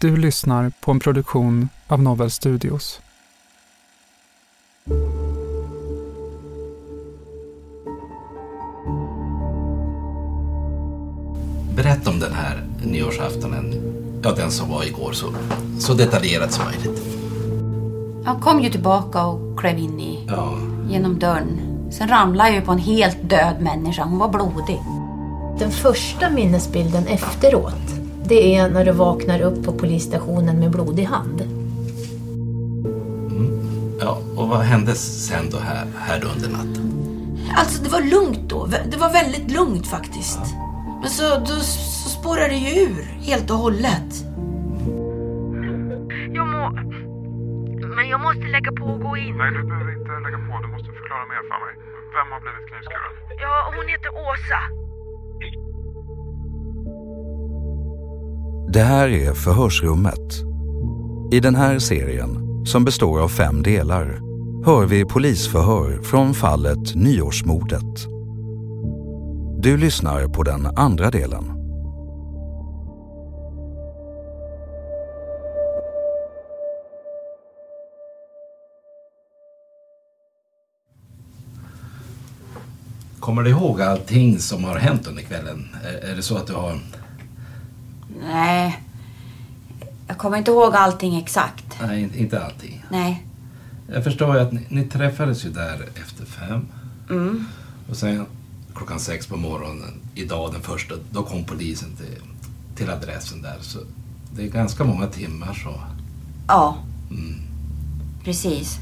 Du lyssnar på en produktion av Novel Studios. Berätta om den här nyårsaftonen. Ja, den som var igår så, så detaljerat som möjligt. Jag kom ju tillbaka och klev in i, Ja, genom dörren. Sen ramlade jag ju på en helt död människa. Hon var blodig. Den första minnesbilden efteråt, det är när du vaknar upp på polisstationen med blodig hand. ja och vad hände sen då här, här då under natten? Alltså det var lugnt då. Det var väldigt lugnt faktiskt. Men så, då, så spårade det ju ur helt och hållet. Jag må... Men jag måste lägga på och gå in. Nej, du behöver inte lägga på. Du måste förklara mer för mig. Vem har blivit knivskuren? Ja, hon heter Åsa. Det här är Förhörsrummet. I den här serien, som består av fem delar, hör vi polisförhör från fallet Nyårsmordet. Du lyssnar på den andra delen. Kommer du ihåg allting som har hänt under kvällen? Är, är det så att du har... Nej. Jag kommer inte ihåg allting exakt. Nej, in- inte allting. Nej. Jag förstår ju att ni, ni träffades ju där efter fem. Mm. Och sen klockan sex på morgonen, idag den första, då kom polisen till, till adressen där. Så det är ganska många timmar så. Ja. Mm. Precis.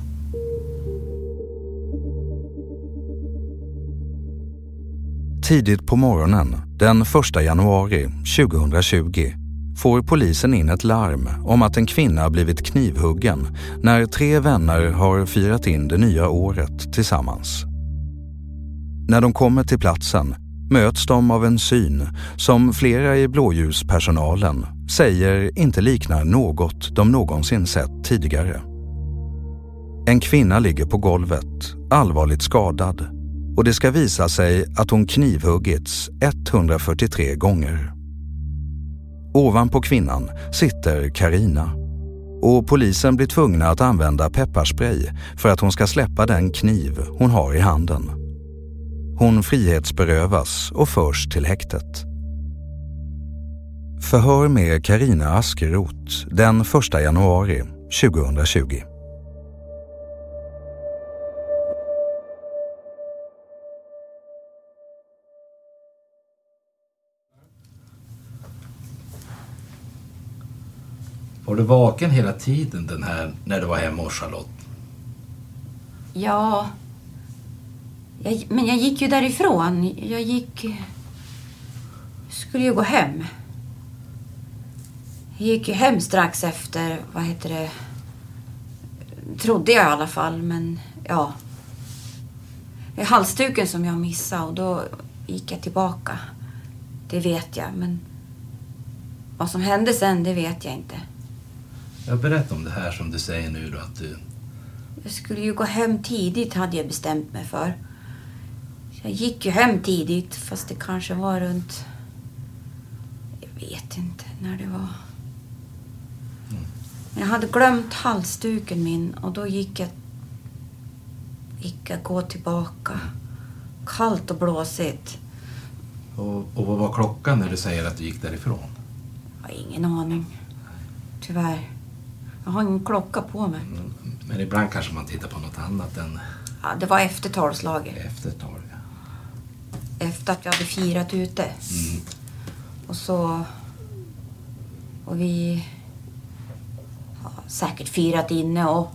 Tidigt på morgonen den 1 januari 2020 får polisen in ett larm om att en kvinna blivit knivhuggen när tre vänner har firat in det nya året tillsammans. När de kommer till platsen möts de av en syn som flera i blåljuspersonalen säger inte liknar något de någonsin sett tidigare. En kvinna ligger på golvet, allvarligt skadad och det ska visa sig att hon knivhuggits 143 gånger. Ovanpå kvinnan sitter Karina och polisen blir tvungna att använda pepparspray för att hon ska släppa den kniv hon har i handen. Hon frihetsberövas och förs till häktet. Förhör med Karina Askeroth den 1 januari 2020. Var du vaken hela tiden den här, när du var hemma hos Charlotte? Ja. Jag, men jag gick ju därifrån. Jag gick... Skulle ju gå hem. Jag gick ju hem strax efter, vad heter det... Trodde jag i alla fall, men ja. Det är halsduken som jag missade och då gick jag tillbaka. Det vet jag, men vad som hände sen, det vet jag inte. Jag berättar om det här som du säger nu då att du... Jag skulle ju gå hem tidigt hade jag bestämt mig för. Jag gick ju hem tidigt fast det kanske var runt... Jag vet inte när det var. Men jag hade glömt halsduken min och då gick jag... Gick jag gå tillbaka. Kallt och blåsigt. Och, och vad var klockan när du säger att du gick därifrån? Jag har ingen aning. Tyvärr. Jag har ingen klocka på mig. Men ibland kanske man tittar på något annat än Ja, det var efter tolvslaget. efter tag. ja. Efter att vi hade firat ute. Mm. Och så... Och vi har säkert firat inne och...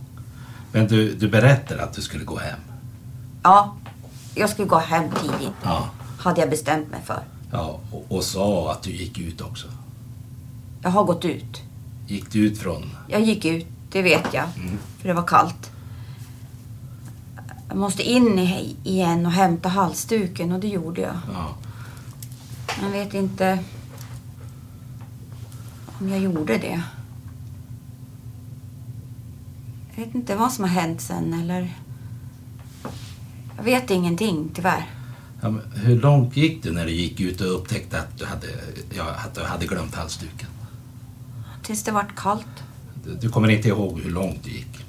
Men du, du berättade att du skulle gå hem. Ja, jag skulle gå hem tidigt. Ja. Hade jag bestämt mig för. ja och, och sa att du gick ut också. Jag har gått ut. Gick du ut från... Jag gick ut, det vet jag. För det var kallt. Jag måste in igen och hämta halsduken och det gjorde jag. Ja. Jag vet inte om jag gjorde det. Jag vet inte vad som har hänt sen eller... Jag vet ingenting tyvärr. Ja, hur långt gick du när du gick ut och upptäckte att du hade, ja, att du hade glömt halsduken? Tills det vart kallt. Du, kommer inte ihåg hur långt du gick?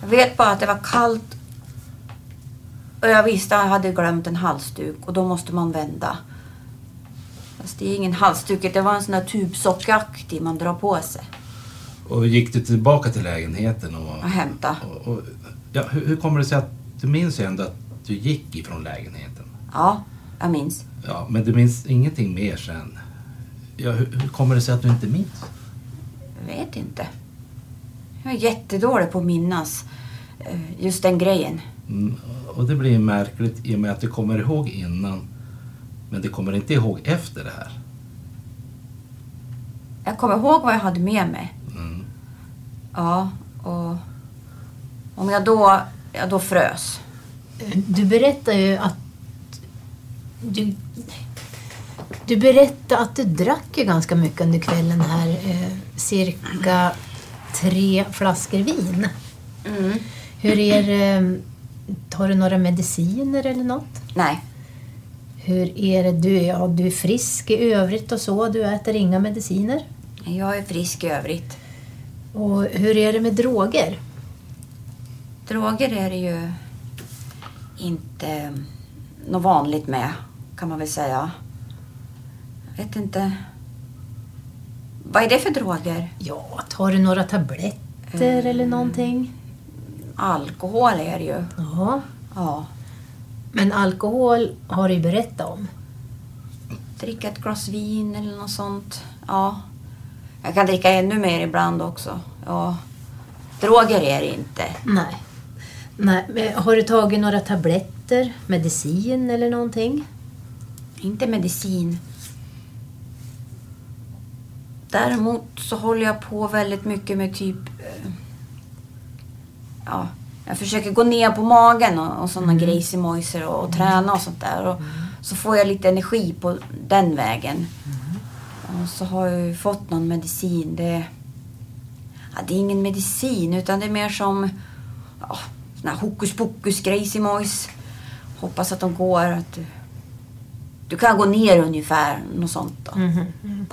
Jag vet bara att det var kallt. Och jag visste att jag hade glömt en halsduk och då måste man vända. Fast det är ingen halsduk, det var en sån där tubsockaktig man drar på sig. Och gick du tillbaka till lägenheten? Och, Och hämta. och, och, ja, hur, hur kommer det sig att du minns ju ändå att du gick ifrån lägenheten? Ja, jag minns. Ja, men du minns ingenting mer sen? Ja, hur, kommer det sig att du inte minns? Jag vet inte. Jag är jättedålig på att minnas eh, just den grejen. Mm, och det blir märkligt i och med att du kommer ihåg innan, men du kommer inte ihåg efter det här. Jag kommer ihåg vad jag hade med mig. Mm. Ja, och om jag då, ja, då frös. Du berättar ju att du, du berättade att du drack ju ganska mycket under kvällen här. Eh, cirka tre flaskor vin. Mm. Hur är det? Tar du några mediciner eller något? Nej. Hur är det? Du, ja, du är frisk i övrigt och så. Du äter inga mediciner. Jag är frisk i övrigt. Och hur är det med droger? Droger är det ju inte något vanligt med, kan man väl säga. Vet inte. Vad är det för droger? Ja, tar du några tabletter eller någonting? Alkohol är det ju. Ja. Ja. Men alkohol har du ju berättat om. Dricka ett glas vin eller något sånt. Ja. Jag kan dricka ännu mer ibland också. Ja. Droger är det inte. Nej. Nej. men Har du tagit några tabletter, medicin eller någonting? Inte medicin. Däremot så håller jag på väldigt mycket med typ... eh, Ja, jag försöker gå ner på magen och, och sådana grejsimojser och, och träna och sånt där. Och, Så får jag lite energi på den vägen. Och så har jag ju fått någon medicin. Det, ja, det är ingen medicin utan det är mer som ja, här hokus pokus grejsimojs. Hoppas att de går. Att du, kan gå ner ungefär, något sånt då. Mhm.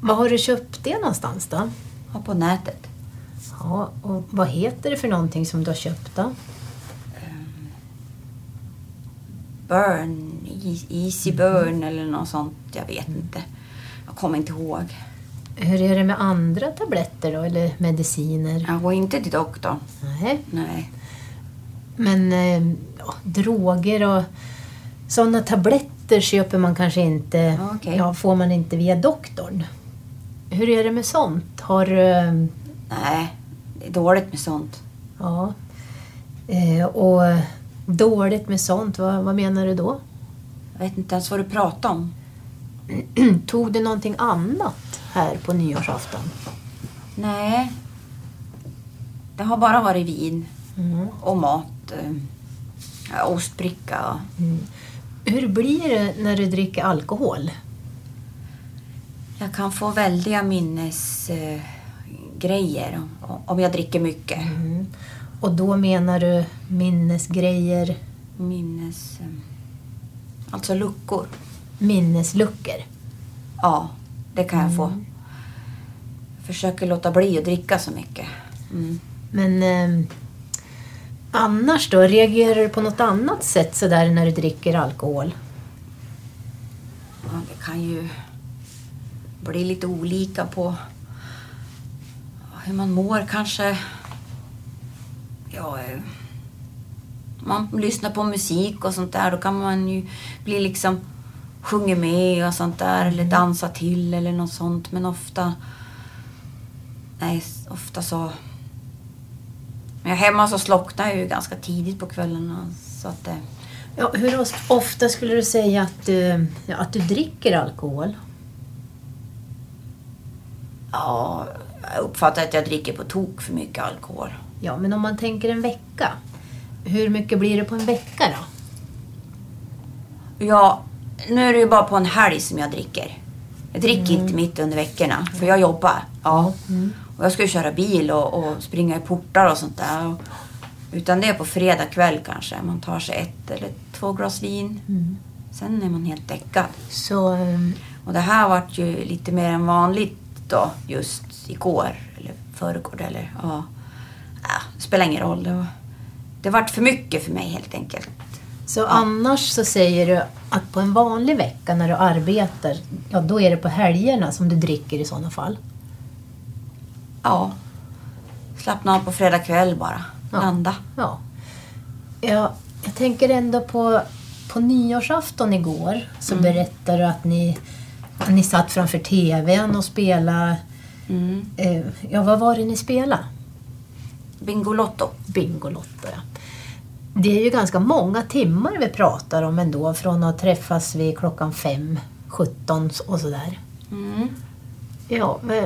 Var har du köpt det någonstans då? Ja, på nätet. Ja, och vad heter det för någonting som du har köpt då? Burn, E- Easy Burn eller något sånt. Jag vet inte. Jag kommer inte ihåg. Hur är det med andra tabletter då, eller mediciner? Jag går inte till doktorn. Nej. Nej. Men eh, ja, droger och sådana tabletter köper man kanske inte. okej. Ja, får man inte via doktorn. Hur är det med sånt? Har eh, Nej, det är dåligt med sånt. Ja. Eh, och dåligt med sånt, vad, vad menar du då? Jag vet inte ens vad du pratar om. Tog du någonting annat här på nyårsafton? Nej. Det har bara varit vin Mm. och mat. eh, Ostbricka. Mm. Hur blir det när du dricker alkohol? Jag kan få väldiga minnesgrejer grejer om, jag dricker mycket. Mm. Och då menar du minnesgrejer? Minnes... eh, Alltså luckor. Minnesluckor? Ja, det kan jag få. Mm. Jag försöker låta bli att dricka så mycket. Mm. Men eh, annars då? Reagerar du på något annat sätt sådär när du dricker alkohol? Ja, det kan ju bli lite olika på hur man mår kanske. Ja, eh, man lyssnar på musik och sånt där. Då kan man ju bli liksom sjunga med och sånt där. Eller dansa till eller något sånt. Men ofta... Nej, ofta så... Men hemma så slocknar jag ju ganska tidigt på kvällarna. Så att det... Ja, hur ofta skulle du säga att du, att du dricker alkohol? Ja, jag uppfattar att jag dricker på tok för mycket alkohol. Ja, men om man tänker en vecka. Hur mycket blir det på en vecka då? Ja, nu är det ju bara på en helg som jag dricker. Jag dricker inte mitt under veckorna, för jag jobbar. Ja. Och jag ska ju köra bil och, och springa i portar och sånt där. Och, utan det är på fredag kväll kanske. Man tar sig ett eller två glas vin. Sen är man helt däckad. Så, ehm, Och det här vart ju lite mer än vanligt då, just igår. Eller förrgår eller ja. ja det spelar ingen roll. Det, var, det vart för mycket för mig helt enkelt. så annars så säger du att på en vanlig vecka när du arbetar, ja då är det på helgerna som du dricker i sådana fall? Ja. Slappna av på fredag kväll bara. Ja. Landa. Ja. ja. Jag tänker ändå på, på nyårsafton igår så Mm. berättade du att ni, ni satt framför TVn och spelade. Mm. Eh, ja, vad var det ni spelade? Bingolotto. Bingolotto, ja. Det är ju ganska många timmar vi pratar om ändå från att träffas vid klockan fem, 17 och sådär. Mm. Ja, men,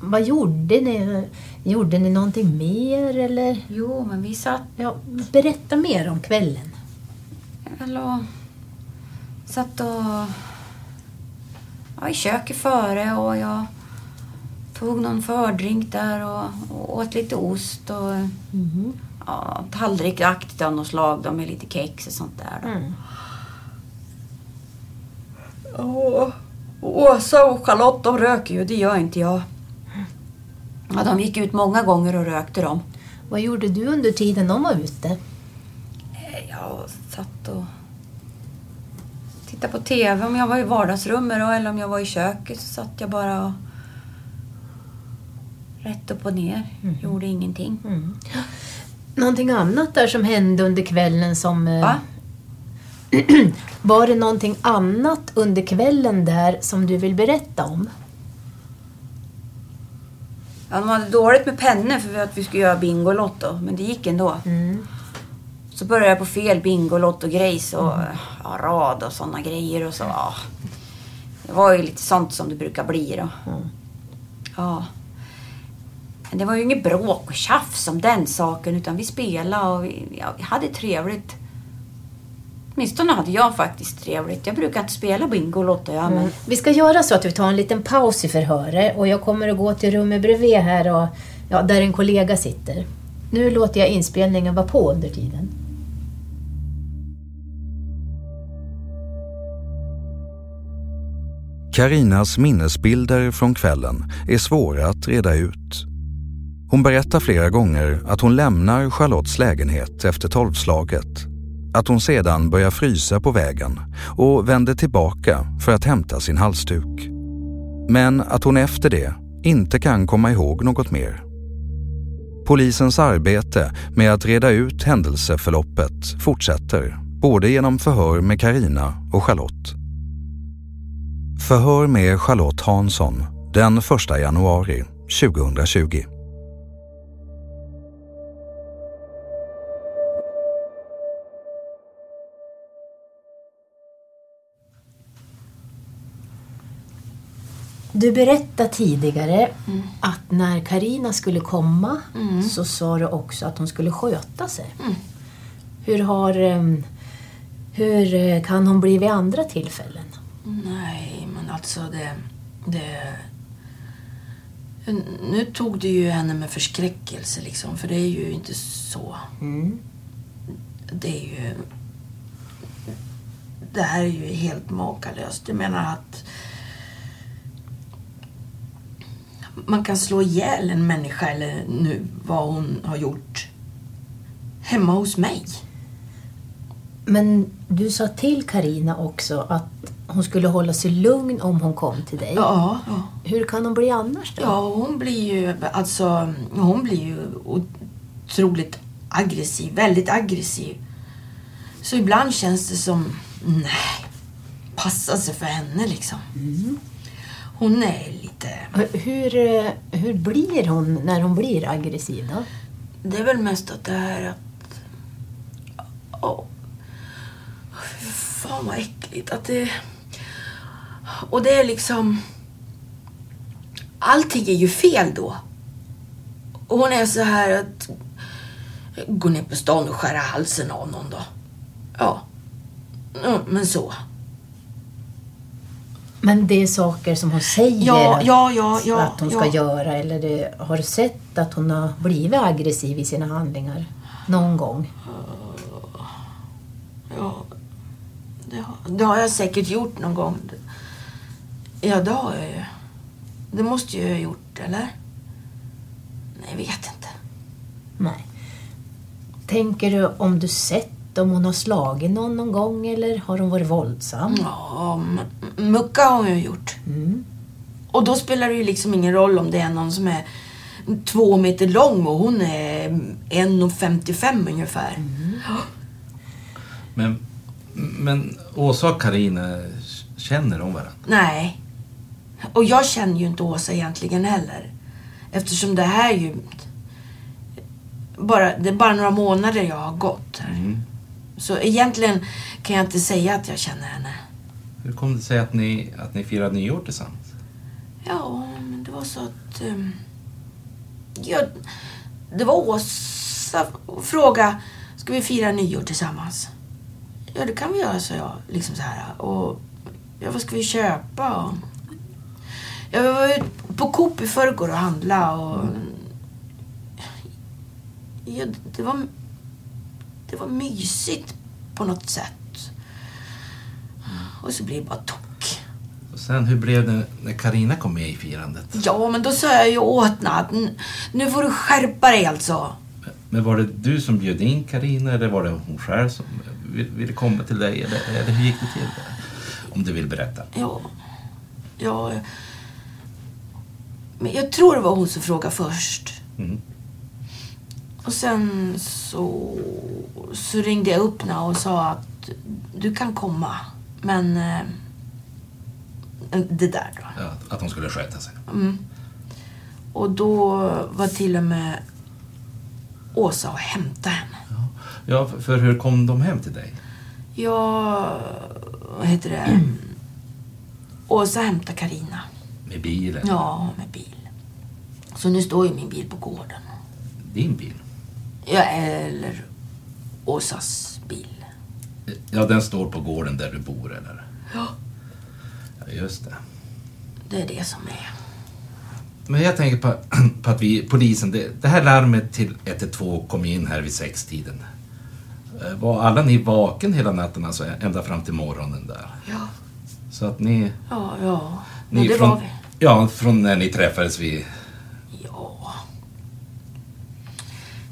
vad gjorde ni? Gjorde ni någonting mer eller? Jo, men vi satt Ja, berätta mer om kvällen. väl och satt och ja, i köket före och jag tog någon fördrink där och, och åt lite ost och ja, tallrikaktigt av något slag då, med lite kex och sånt där. Då. Mm. Och Åsa och Charlotte de röker ju, det gör inte jag. Ja, de gick ut många gånger och rökte de. Vad gjorde du under tiden de var ute? Jag satt och tittade på TV om jag var i vardagsrummet då, eller om jag var i köket så satt jag bara och rätt upp och ner. Gjorde ingenting. Mm. Någonting annat där som hände under kvällen som... eh, Va? var det någonting annat under kvällen där som du vill berätta om? Ja, de hade dåligt med pennor för att vi skulle göra Bingolotto, men det gick ändå. Så började jag på fel Bingolotto-grejs och ja, rad och sådana grejer och så. Ja. Det var ju lite sånt som det brukar bli då. Ja. Men det var ju inget bråk och tjafs om den saken utan vi spelade och vi, ja, vi hade trevligt. Åtminstone hade jag faktiskt trevligt. Jag brukar inte spela Bingolotto jag, men Vi ska göra så att vi tar en liten paus i förhöret och jag kommer att gå till rummet bredvid här och ja, där en kollega sitter. Nu låter jag inspelningen vara på under tiden. Karinas minnesbilder från kvällen är svåra att reda ut. Hon berättar flera gånger att hon lämnar Charlottes lägenhet efter tolvslaget. Att hon sedan börjar frysa på vägen och vänder tillbaka för att hämta sin halsduk. Men att hon efter det inte kan komma ihåg något mer. Polisens arbete med att reda ut händelseförloppet fortsätter, både genom förhör med Karina och Charlotte. Förhör med Charlotte Hansson den 1 januari 2020. Du berättade tidigare att när Karina skulle komma så sa du också att hon skulle sköta sig. Hur har, Hur eh, kan hon bli vid andra tillfällen? Nej, men alltså det... det nu tog du ju henne med förskräckelse liksom, för det är ju inte så. Det är ju... Det här är ju helt makalöst. Jag menar att man kan slå ihjäl en människa eller nu vad hon har gjort hemma hos mig. Men du sa till Karina också att hon skulle hålla sig lugn om hon kom till dig. Ja, ja. Hur kan hon bli annars då? Ja, hon blir ju alltså, hon blir ju otroligt aggressiv, väldigt aggressiv. Så ibland känns det som, nej, passa sig för henne liksom. Hon är lite... Hur, hur blir hon när hon blir aggressiv då? Det är väl mest att det här att... Åh. Fy fan vad äckligt. Att det... Och det är liksom... Allting är ju fel då. Och hon är så här att... Gå ner på stan och skära halsen av någon då. Ja. ja men så. Men det är saker som hon säger Ja, ja, ja, att hon ska göra eller det, har du sett att hon har blivit aggressiv i sina handlingar någon gång? Ja, det har, det har jag säkert gjort någon gång. Ja, det har jag ju. Det måste jag ju ha gjort, eller? Nej, jag vet inte. Nej. Tänker du om du sett om hon har slagit någon någon gång eller har hon varit våldsam? Ja, mucka har hon ju gjort. Och då spelar det ju liksom ingen roll om det är någon som är två meter lång och hon är 1,55 ungefär. Men, men Åsa och Karina känner de varandra? Nej. Och jag känner ju inte Åsa egentligen heller. Eftersom det här är ju... Bara, det är bara några månader jag har gått här. Så egentligen kan jag inte säga att jag känner henne. Hur kom det sig att ni, att ni firade nyår tillsammans? Ja, men det var så att... Um, det var Åsa fråga ska vi fira nyår tillsammans? Ja, det kan vi göra, sa jag. Liksom så här. Och, ja, vad ska vi köpa? Och, jag var ute på Coop i förrgår och handla och... Ja, det var... Det var mysigt på något sätt. Och så blev det bara tok. Och sen, hur blev det när Karina kom med i firandet? Ja, men då sa jag ju åt henne att "N- nu får du skärpa dig alltså. Men var det du som bjöd in Karina eller var det hon själv som vill- ville komma till dig? Eller, eller hur gick det till? Om du vill berätta. Ja. Ja. Men jag tror det var hon som frågade först. Mm. Och sen så, så ringde jag upp henne och sa att du kan komma. Men eh, det där då. Ja, att hon skulle sköta sig. Mm. Och då var till och med Åsa och hämtade henne. Ja, för- för hur kom de hem till dig? Jag, vad heter det? Åsa hämtade Karina. Med bilen? Ja, med bil. Så nu står ju min bil på gården. Din bil? Ja, eller Åsas bil. Ja, den står på gården där du bor eller? Ja. Ja, just det. Det är det som är. Men jag tänker på, på att vi, polisen, det, det här larmet till 112 kom in här vid sextiden. Eh, Var alla ni vaken hela natten, alltså ända fram till morgonen där? Ja. Så att ni... Ja, ja. ni Men det från, var vi. Ja, från när ni träffades vid... Ja.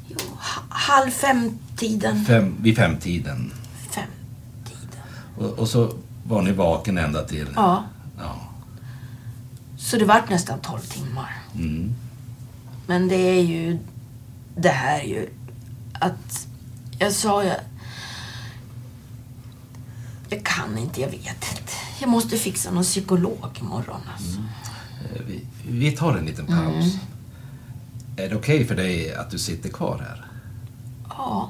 Jo, ha- halv fem-tiden. Fem, vid femtiden. Fem. Och, och så var ni vaken ända till... Ja. Ja. Så det vart nästan tolv timmar. Mm. Men det är ju det här ju att jag sa ju jag kan inte, jag vet inte. Jag måste fixa någon psykolog imorgon alltså. Eh, Vi, vi tar en liten paus. Mm. Är det okej för dig att du sitter kvar här? Ja.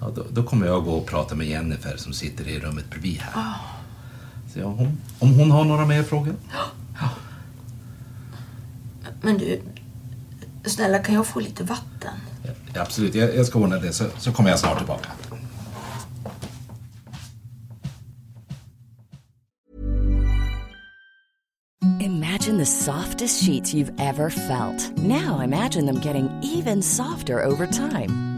ja då, då, kommer jag gå och prata med Jennifer som sitter i rummet bredvid här. Ja. Så jag, hon, om hon har några mer frågor. Ja. Men du, snälla kan jag få lite vatten? Ja, absolut, jag, jag ska ordna det så, så kommer jag snart tillbaka. Imagine the softest sheets you've ever felt. Now imagine them getting even softer over time.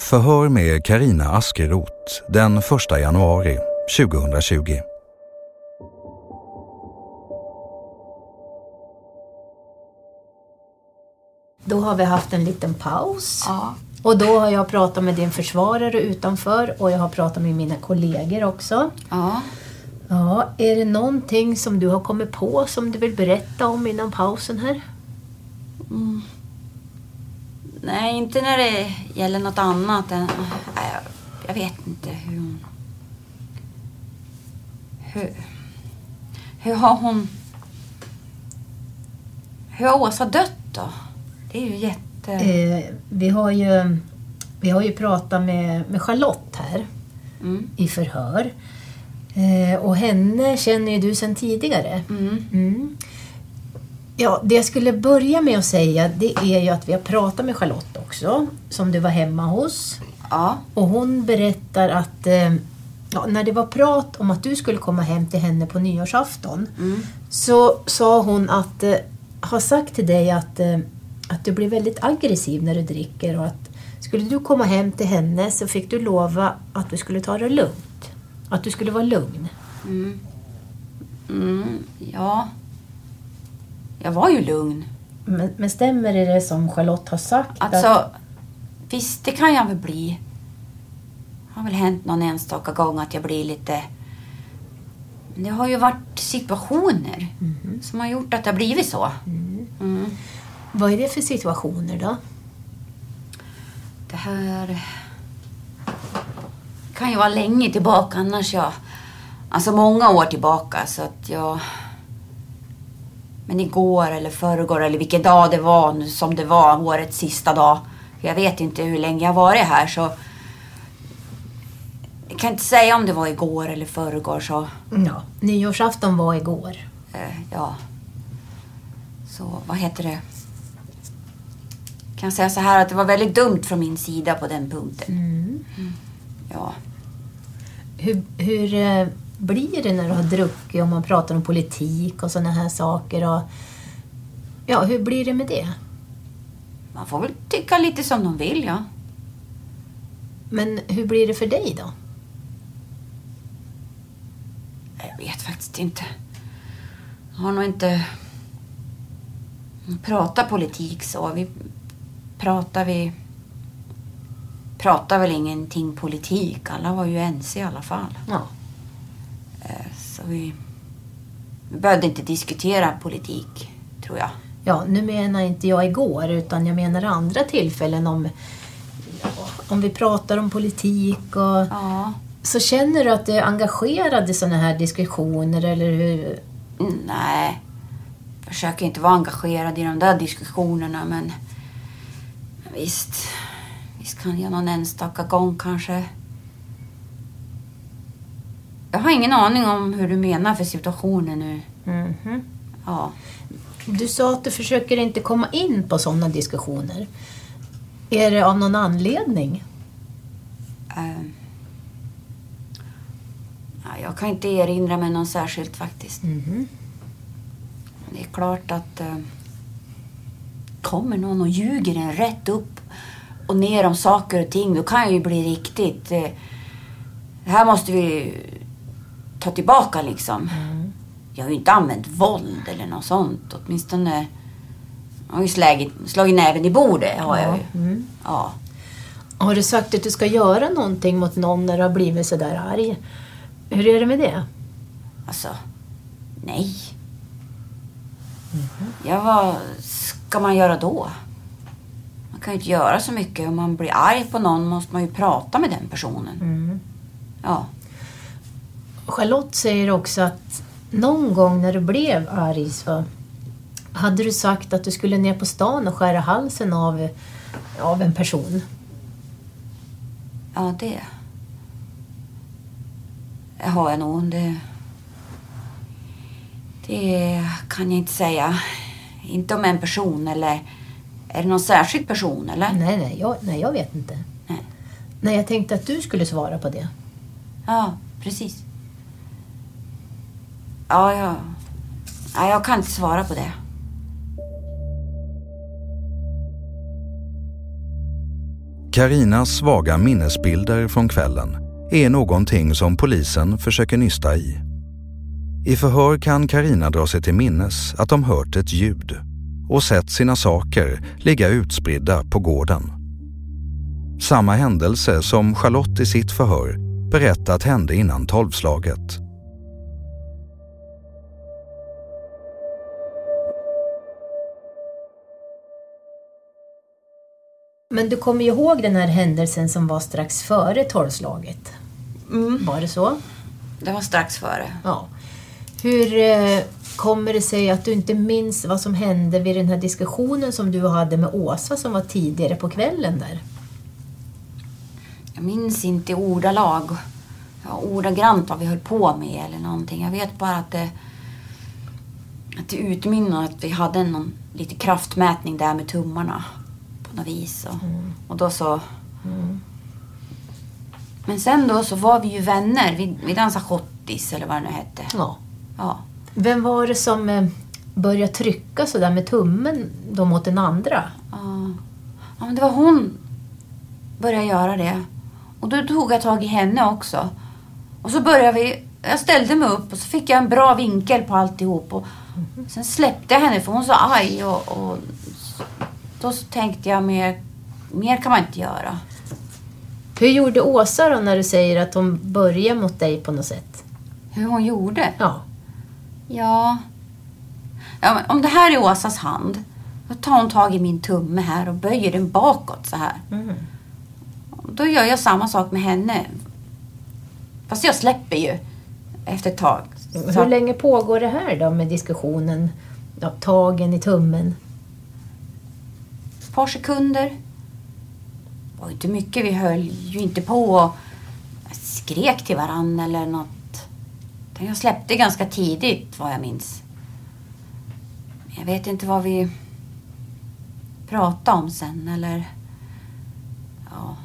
Förhör med Karina Askeroth den 1 januari 2020. Då har vi haft en liten paus. Och då har jag pratat med din försvarare utanför och jag har pratat med mina kollegor också. Ja. Ja, är det någonting som du har kommit på som du vill berätta om innan pausen här? Mm. Nej, inte när det gäller något annat än... Nej, jag, jag vet inte hur hon... Hur... Hur har hon... Hur har Åsa dött då? Det är ju jätte... Eh, vi, har ju, vi har ju pratat med, med Charlotte här Mm. i förhör. Eh, och henne känner ju du sedan tidigare. Mm. Ja, det jag skulle börja med att säga det är ju att vi har pratat med Charlotte också, som du var hemma hos. Ja. Och hon berättar att eh, ja, när det var prat om att du skulle komma hem till henne på nyårsafton så sa hon att eh, ha sagt till dig att, eh, att du blir väldigt aggressiv när du dricker och att skulle du komma hem till henne så fick du lova att du skulle ta det lugnt. Att du skulle vara lugn. Mm. Mm, ja. Jag var ju lugn. Men, men stämmer det, det som Charlotte har sagt? Alltså, att, visst, det kan jag väl bli. Det har väl hänt någon enstaka gång att jag blir lite... Men det har ju varit situationer som har gjort att det har blivit så. Mm. vad är det för situationer då? Det här kan ju vara länge tillbaka annars jag... Alltså många år tillbaka så att jag... Men igår eller förrgår eller vilken dag det var nu som det var årets sista dag. Jag vet inte hur länge jag varit här så... Jag kan inte säga om det var igår eller förrgår så... Ja, nyårsafton var igår. Eh, ja. Så vad heter det? Kan jag säga så här att det var väldigt dumt från min sida på den punkten. Mm. Ja. Hur, hur, eh, blir det när du har druckit och man pratar om politik och sådana här saker? Och, ja, hur blir det med det? Man får väl tycka lite som de vill, ja. Men hur blir det för dig då? Jag vet faktiskt inte. Jag har nog inte pratat politik så. Vi pratar vi pratar väl ingenting politik. Alla var ju ense i alla fall. Ja. Vi, vi behövde inte diskutera politik, tror jag. Ja, nu menar inte jag igår utan jag menar andra tillfällen om, ja, om vi pratar om politik och så känner du att du är engagerad i sådana här diskussioner eller hur? Nej, jag försöker inte vara engagerad i de där diskussionerna men men visst, visst kan jag någon enstaka gång kanske. Jag har ingen aning om hur du menar för situationen nu. Mhm. Ja. Du sa att du försöker inte komma in på sådana diskussioner. Är det av någon anledning? ja, jag kan inte erinra mig någon särskilt faktiskt. Det är klart att eh, kommer någon och ljuger en rätt upp och ner om saker och ting, då kan jag ju bli riktigt... Eh, det här måste vi ta tillbaka liksom. Jag har ju inte använt våld eller något sånt. Åtminstone... Jag har ju slagit, slagit näven i bordet. Har jag ju. Mm. Ja. Har du sagt att du ska göra någonting mot någon när du har blivit sådär arg? Hur är det med det? Alltså, nej. Ja, vad ska man göra då? Man kan ju inte göra så mycket. Om man blir arg på någon måste man ju prata med den personen. Mm. Ja. Charlotte säger också att någon gång när du blev arg så hade du sagt att du skulle ner på stan och skära halsen av, av en person. Ja, det... Har jag nog. Det... Det kan jag inte säga. Inte om en person eller... Är det någon särskild person eller? Nej, nej, jag, nej, jag vet inte. Nej. Nej, jag tänkte att du skulle svara på det. Ja, precis. Ja, jag... ja, jag kan inte svara på det. Karinas svaga minnesbilder från kvällen är någonting som polisen försöker nysta i. I förhör kan Karina dra sig till minnes att de hört ett ljud och sett sina saker ligga utspridda på gården. Samma händelse som Charlotte i sitt förhör berättat hände innan tolvslaget. Men du kommer ju ihåg den här händelsen som var strax före tolvslaget? Var det så? Det var strax före. Ja. Hur eh, kommer det sig att du inte minns vad som hände vid den här diskussionen som du hade med Åsa som var tidigare på kvällen där? Jag minns inte ordalag. Ja, ordagrant vad vi höll på med eller någonting. Jag vet bara att det, att det utmynnade att vi hade någon lite kraftmätning där med tummarna. På något vis. Och, och då så... Men sen då så var vi ju vänner. Vi, vi dansade schottis eller vad det nu hette. Ja. Ja. Vem var det som eh, började trycka sådär med tummen då mot den andra? Ja. ja, men det var hon började göra det. Och då tog jag tag i henne också. Och så började vi... Jag ställde mig upp och så fick jag en bra vinkel på alltihop. Och sen släppte jag henne för hon sa aj. Och, och då tänkte jag mer, mer kan man inte göra. Hur gjorde Åsa då när du säger att hon började mot dig på något sätt? Hur hon gjorde? Ja. Ja. ja om det här är Åsas hand. Då tar hon tag i min tumme här och böjer den bakåt så här. Då gör jag samma sak med henne. Fast jag släpper ju efter ett tag. Så Hur länge pågår det här då med diskussionen? Ja, tagen i tummen? Par sekunder. Det var inte mycket. Vi höll ju inte på och skrek till varann eller något. Jag släppte ganska tidigt vad jag minns. Jag vet inte vad vi pratade om sen eller... Ja.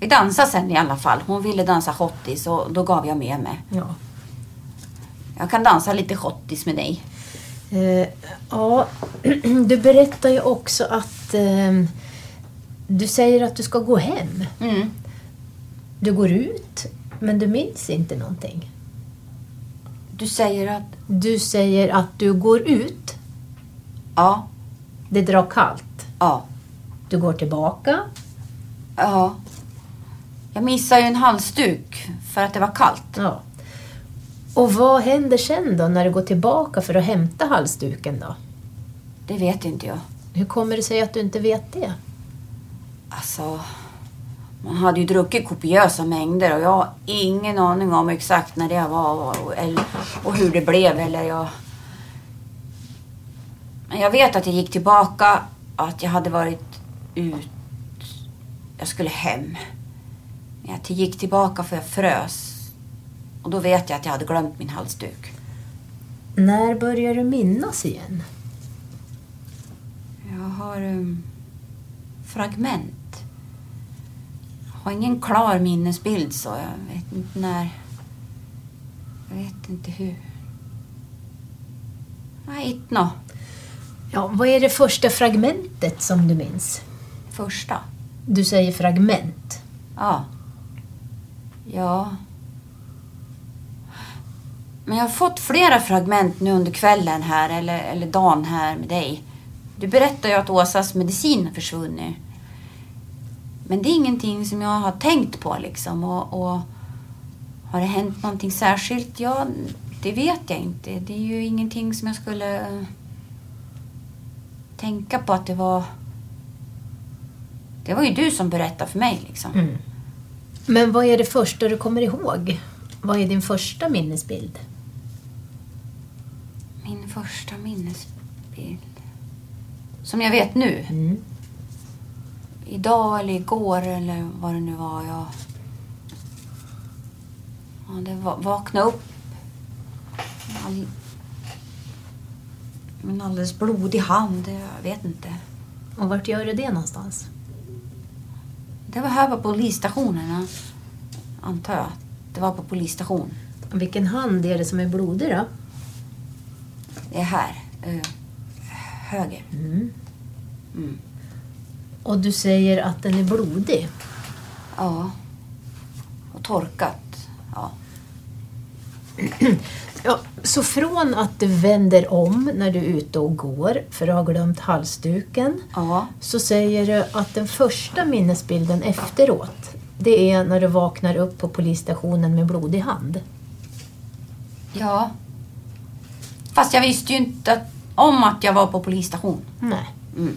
Vi dansade sen i alla fall. Hon ville dansa schottis och då gav jag med mig. Ja. Jag kan dansa lite schottis med dig. Eh, ja, du berättar ju också att eh, du säger att du ska gå hem. Mm. Du går ut, men du minns inte någonting. Du säger att... Du säger att du går ut. Ja. Det drar kallt. Ja. Du går tillbaka. Ja. Jag missade ju en halsduk för att det var kallt. Ja. Och vad händer sen då när du går tillbaka för att hämta halsduken då? Det vet inte jag. Hur kommer det sig att du inte vet det? Alltså, man hade ju druckit kopiösa mängder och jag har ingen aning om exakt när det var och, eller, och hur det blev. Eller jag... Men jag vet att jag gick tillbaka, att jag hade varit ut... Jag skulle hem. Men jag gick tillbaka för jag frös. Och då vet jag att jag hade glömt min halsduk. När börjar du minnas igen? Jag har um, fragment. Jag har ingen klar minnesbild så jag vet inte när. Jag vet inte hur. Nej, inte nå. Ja, vad är det första fragmentet som du minns? Första? Du säger fragment. Ja. Ja. Men jag har fått flera fragment nu under kvällen här, eller, eller dagen här med dig. Du berättar ju att Åsas medicin har försvunnit. Men det är ingenting som jag har tänkt på liksom. Och, och har det hänt någonting särskilt? Ja, det vet jag inte. Det är ju ingenting som jag skulle eh, tänka på att det var... Det var ju du som berättade för mig liksom. Mm. Men vad är det första du kommer ihåg? Vad är din första minnesbild? Första minnesbild. Som jag vet nu. Mm. Idag eller igår eller vad det nu var. Jag... Ja, det var, vakna upp. All... En alldeles blodig hand. Jag vet inte. Och vart gör du det någonstans? Det var här på polisstationen. Antar jag. Det var på polisstation. Vilken hand är det som är blodig då? Det är här. Uh, höger. Mm. Mm. Och du säger att den är blodig? Ja. Och torkat. Ja. ja. Så från att du vänder om när du är ute och går för att ha glömt halsduken ja. så säger du att den första minnesbilden efteråt det är när du vaknar upp på polisstationen med blodig hand. Ja. Fast jag visste ju inte att, om att jag var på polisstation. Nej. Mm.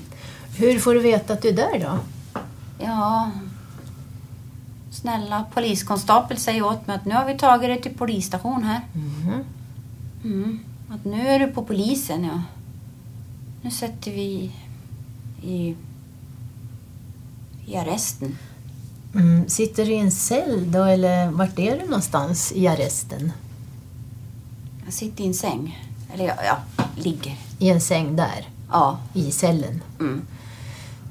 Hur får du veta att du är där då? Ja... Snälla poliskonstapel säger åt mig att nu har vi tagit dig till polisstation här. Mm. Mm. Att nu är du på polisen, ja. Nu sätter vi i, i arresten. Mm. Sitter du i en cell då eller vart är du någonstans i arresten? Jag sitter i en säng. Eller ja, ligger. I en säng där? Ja. I cellen? Mm.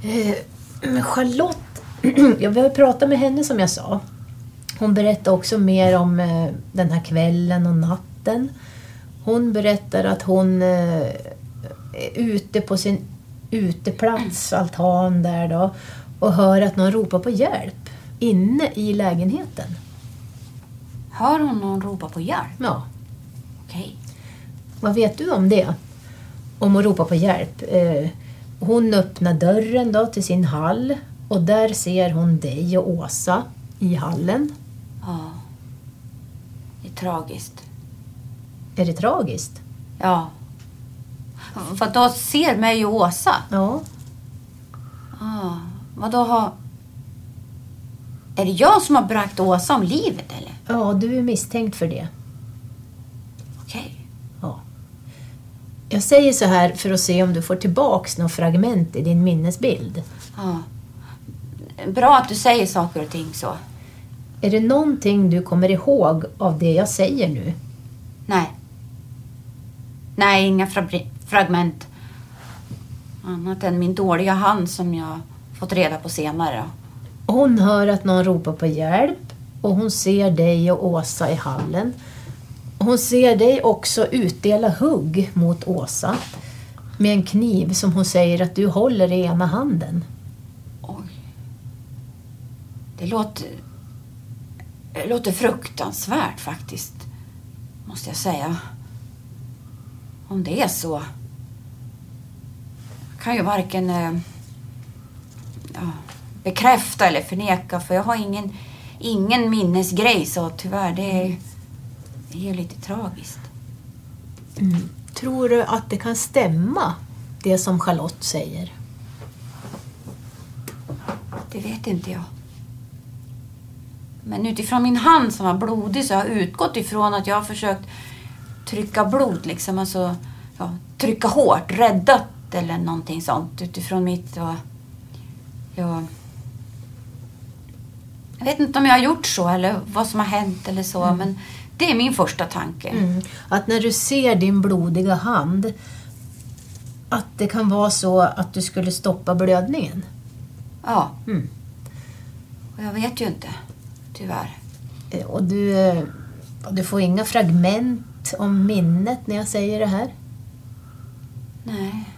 Eh, Charlotte, jag vill prata med henne som jag sa. Hon berättar också mer om eh, den här kvällen och natten. Hon berättar att hon eh, är ute på sin uteplats, altan där då, och hör att någon ropar på hjälp inne i lägenheten. Hör hon någon ropa på hjälp? Ja. Okej. Vad vet du om det? Om att ropa på hjälp? Eh, hon öppnar dörren då till sin hall och där ser hon dig och Åsa i hallen. Ja. Det är tragiskt. Är det tragiskt? Ja. För då ser mig och Åsa? Ja. Ah, vad då har... Är det jag som har bragt Åsa om livet eller? Ja, du är misstänkt för det. Okej. Ja. Jag säger så här för att se om du får tillbaks något fragment i din minnesbild. Ja. Bra att du säger saker och ting så. Är det någonting du kommer ihåg av det jag säger nu? Nej. Nej, inga fra fragment. Annat än min dåliga hand som jag fått reda på senare. Hon hör att någon ropar på hjälp och hon ser dig och Åsa i hallen. Hon ser dig också utdela hugg mot Åsa med en kniv som hon säger att du håller i ena handen. Det låter... Det låter fruktansvärt faktiskt. Måste jag säga. Om det är så. Jag kan ju varken eh, ja, bekräfta eller förneka för jag har ingen, ingen minnesgrej så tyvärr det är, det är ju lite tragiskt. Mm. Tror du att det kan stämma, det som Charlotte säger? Det vet inte jag. Men utifrån min hand som var blodig så har jag utgått ifrån att jag har försökt trycka blod, liksom. Alltså, ja, trycka hårt, räddat eller någonting sånt utifrån mitt... Och, jag, jag vet inte om jag har gjort så eller vad som har hänt eller så, Mm. men det är min första tanke. Mm. Att när du ser din blodiga hand, att det kan vara så att du skulle stoppa blödningen? Ja. Mm. Och jag vet ju inte, tyvärr. Eh, Och du, eh, du får inga fragment om minnet när jag säger det här? Nej.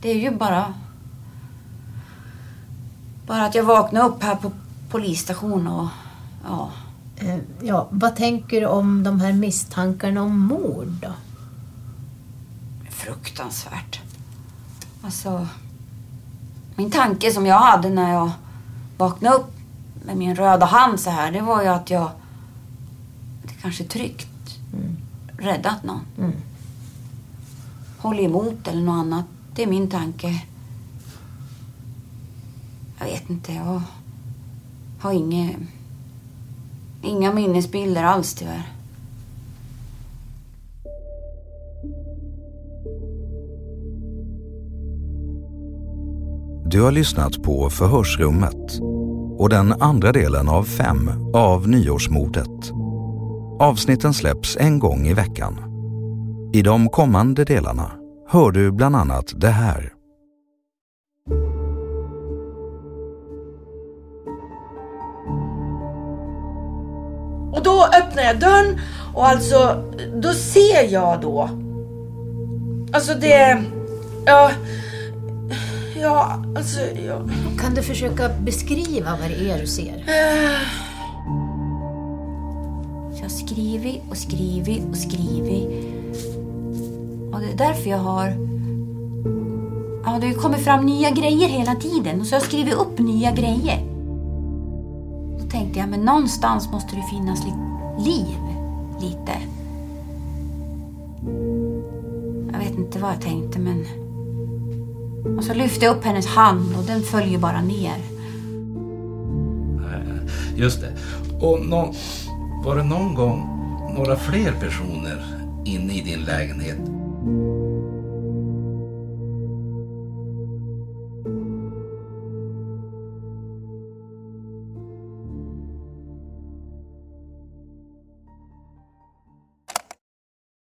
Det är ju bara... Bara att jag vaknade upp här på polisstationen och... Ja. Eh, Ja, vad tänker du om de här misstankarna om mord då? Fruktansvärt. Alltså... Min tanke som jag hade när jag vaknade upp med min röda hand så här, det var ju att jag... Det kanske tryggt räddat någon. Mm. Håller emot eller något annat. Det är min tanke. Jag vet inte, jag har inga, inga minnesbilder alls tyvärr. Du har lyssnat på Förhörsrummet och den andra delen av fem av nyårsmordet. Avsnitten släpps en gång i veckan. I de kommande delarna hör du bland annat det här. Öppnar jag dörren och alltså, då ser jag då. Alltså det... Ja... Ja, alltså... Ja. Kan du försöka beskriva vad det är du ser? Eh, jag har skrivit och skrivit och skrivit. Och det är därför jag har... Ja, det kommer fram nya grejer hela tiden. Och så har jag skrivit upp nya grejer. Då tänkte jag, men någonstans måste det finnas lite liv. Lite. Jag vet inte vad jag tänkte, men... Och så lyfte jag upp hennes hand och den föll ju bara ner. Just det. Och någon... var det någon gång några fler personer inne i din lägenhet?